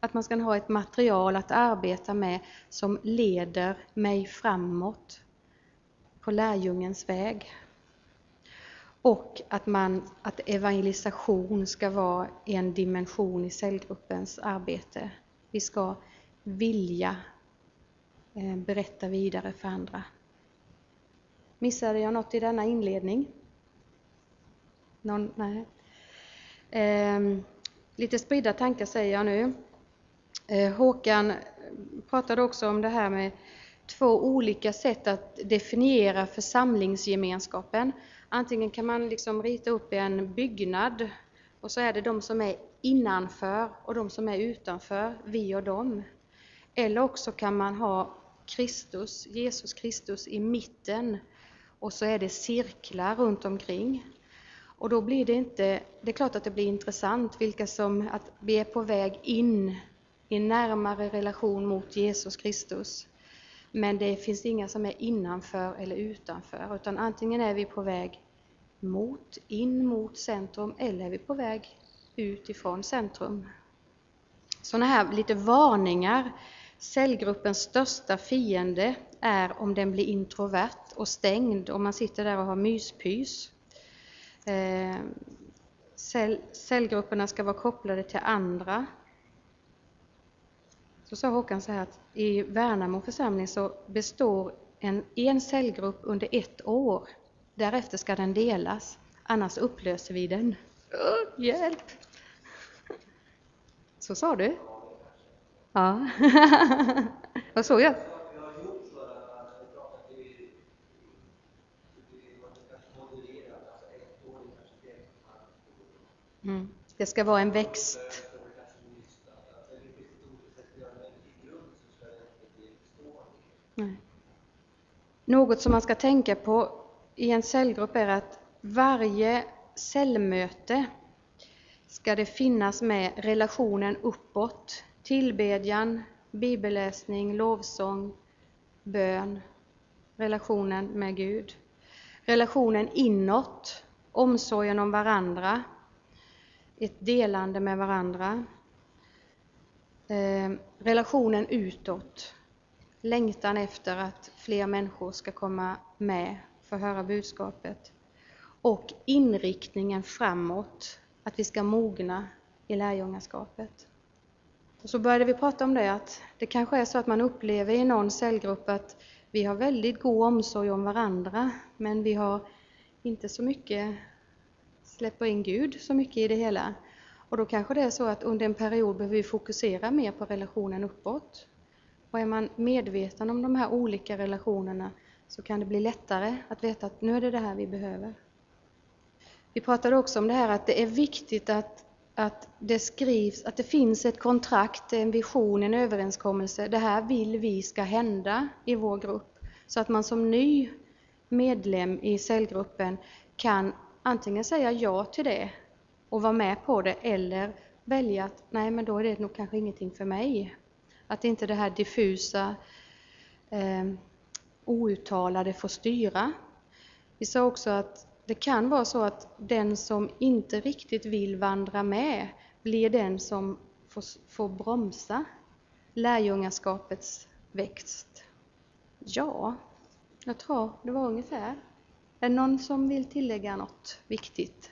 Att man ska ha ett material att arbeta med som leder mig framåt på lärjungens väg. Och att, man, att evangelisation ska vara en dimension i cellgruppens arbete. Vi ska vilja eh, berätta vidare för andra. Missade jag något i denna inledning? Någon, nej. Eh, lite spridda tankar säger jag nu. Eh, Håkan pratade också om det här med två olika sätt att definiera församlingsgemenskapen. Antingen kan man liksom rita upp en byggnad och så är det de som är innanför och de som är utanför, vi och dem. Eller också kan man ha Kristus, Jesus Kristus i mitten och så är det cirklar runt omkring. Och då blir det inte, det är klart att det blir intressant vilka som, att vi är på väg in i närmare relation mot Jesus Kristus. Men det finns inga som är innanför eller utanför, utan antingen är vi på väg mot, in mot centrum eller är vi på väg ut ifrån centrum. Sådana här lite varningar. Cellgruppens största fiende är om den blir introvert och stängd och man sitter där och har myspys. Eh, cell, cellgrupperna ska vara kopplade till andra så sa Håkan så här att i Värnamo församling så består en, en cellgrupp under ett år. Därefter ska den delas, annars upplöser vi den. Oh, hjälp! Så sa du? Ja. Vad såg jag? Mm. Det ska vara en växt. Nej. Något som man ska tänka på i en cellgrupp är att varje cellmöte ska det finnas med relationen uppåt, tillbedjan, bibelläsning, lovsång, bön, relationen med Gud. Relationen inåt, omsorgen om varandra, ett delande med varandra. Eh, relationen utåt, längtan efter att fler människor ska komma med, få höra budskapet. Och inriktningen framåt, att vi ska mogna i lärjungaskapet. Och så började vi prata om det, att det kanske är så att man upplever i någon cellgrupp att vi har väldigt god omsorg om varandra, men vi har inte så mycket, släpper in Gud så mycket i det hela. Och då kanske det är så att under en period behöver vi fokusera mer på relationen uppåt. Och är man medveten om de här olika relationerna så kan det bli lättare att veta att nu är det det här vi behöver. Vi pratade också om det här att det är viktigt att, att det skrivs, att det finns ett kontrakt, en vision, en överenskommelse. Det här vill vi ska hända i vår grupp. Så att man som ny medlem i cellgruppen kan antingen säga ja till det och vara med på det eller välja att nej men då är det nog kanske ingenting för mig. Att inte det här diffusa, eh, outtalade får styra. Vi sa också att det kan vara så att den som inte riktigt vill vandra med blir den som får, får bromsa lärjungaskapets växt. Ja, jag tror det var ungefär. Är det någon som vill tillägga något viktigt?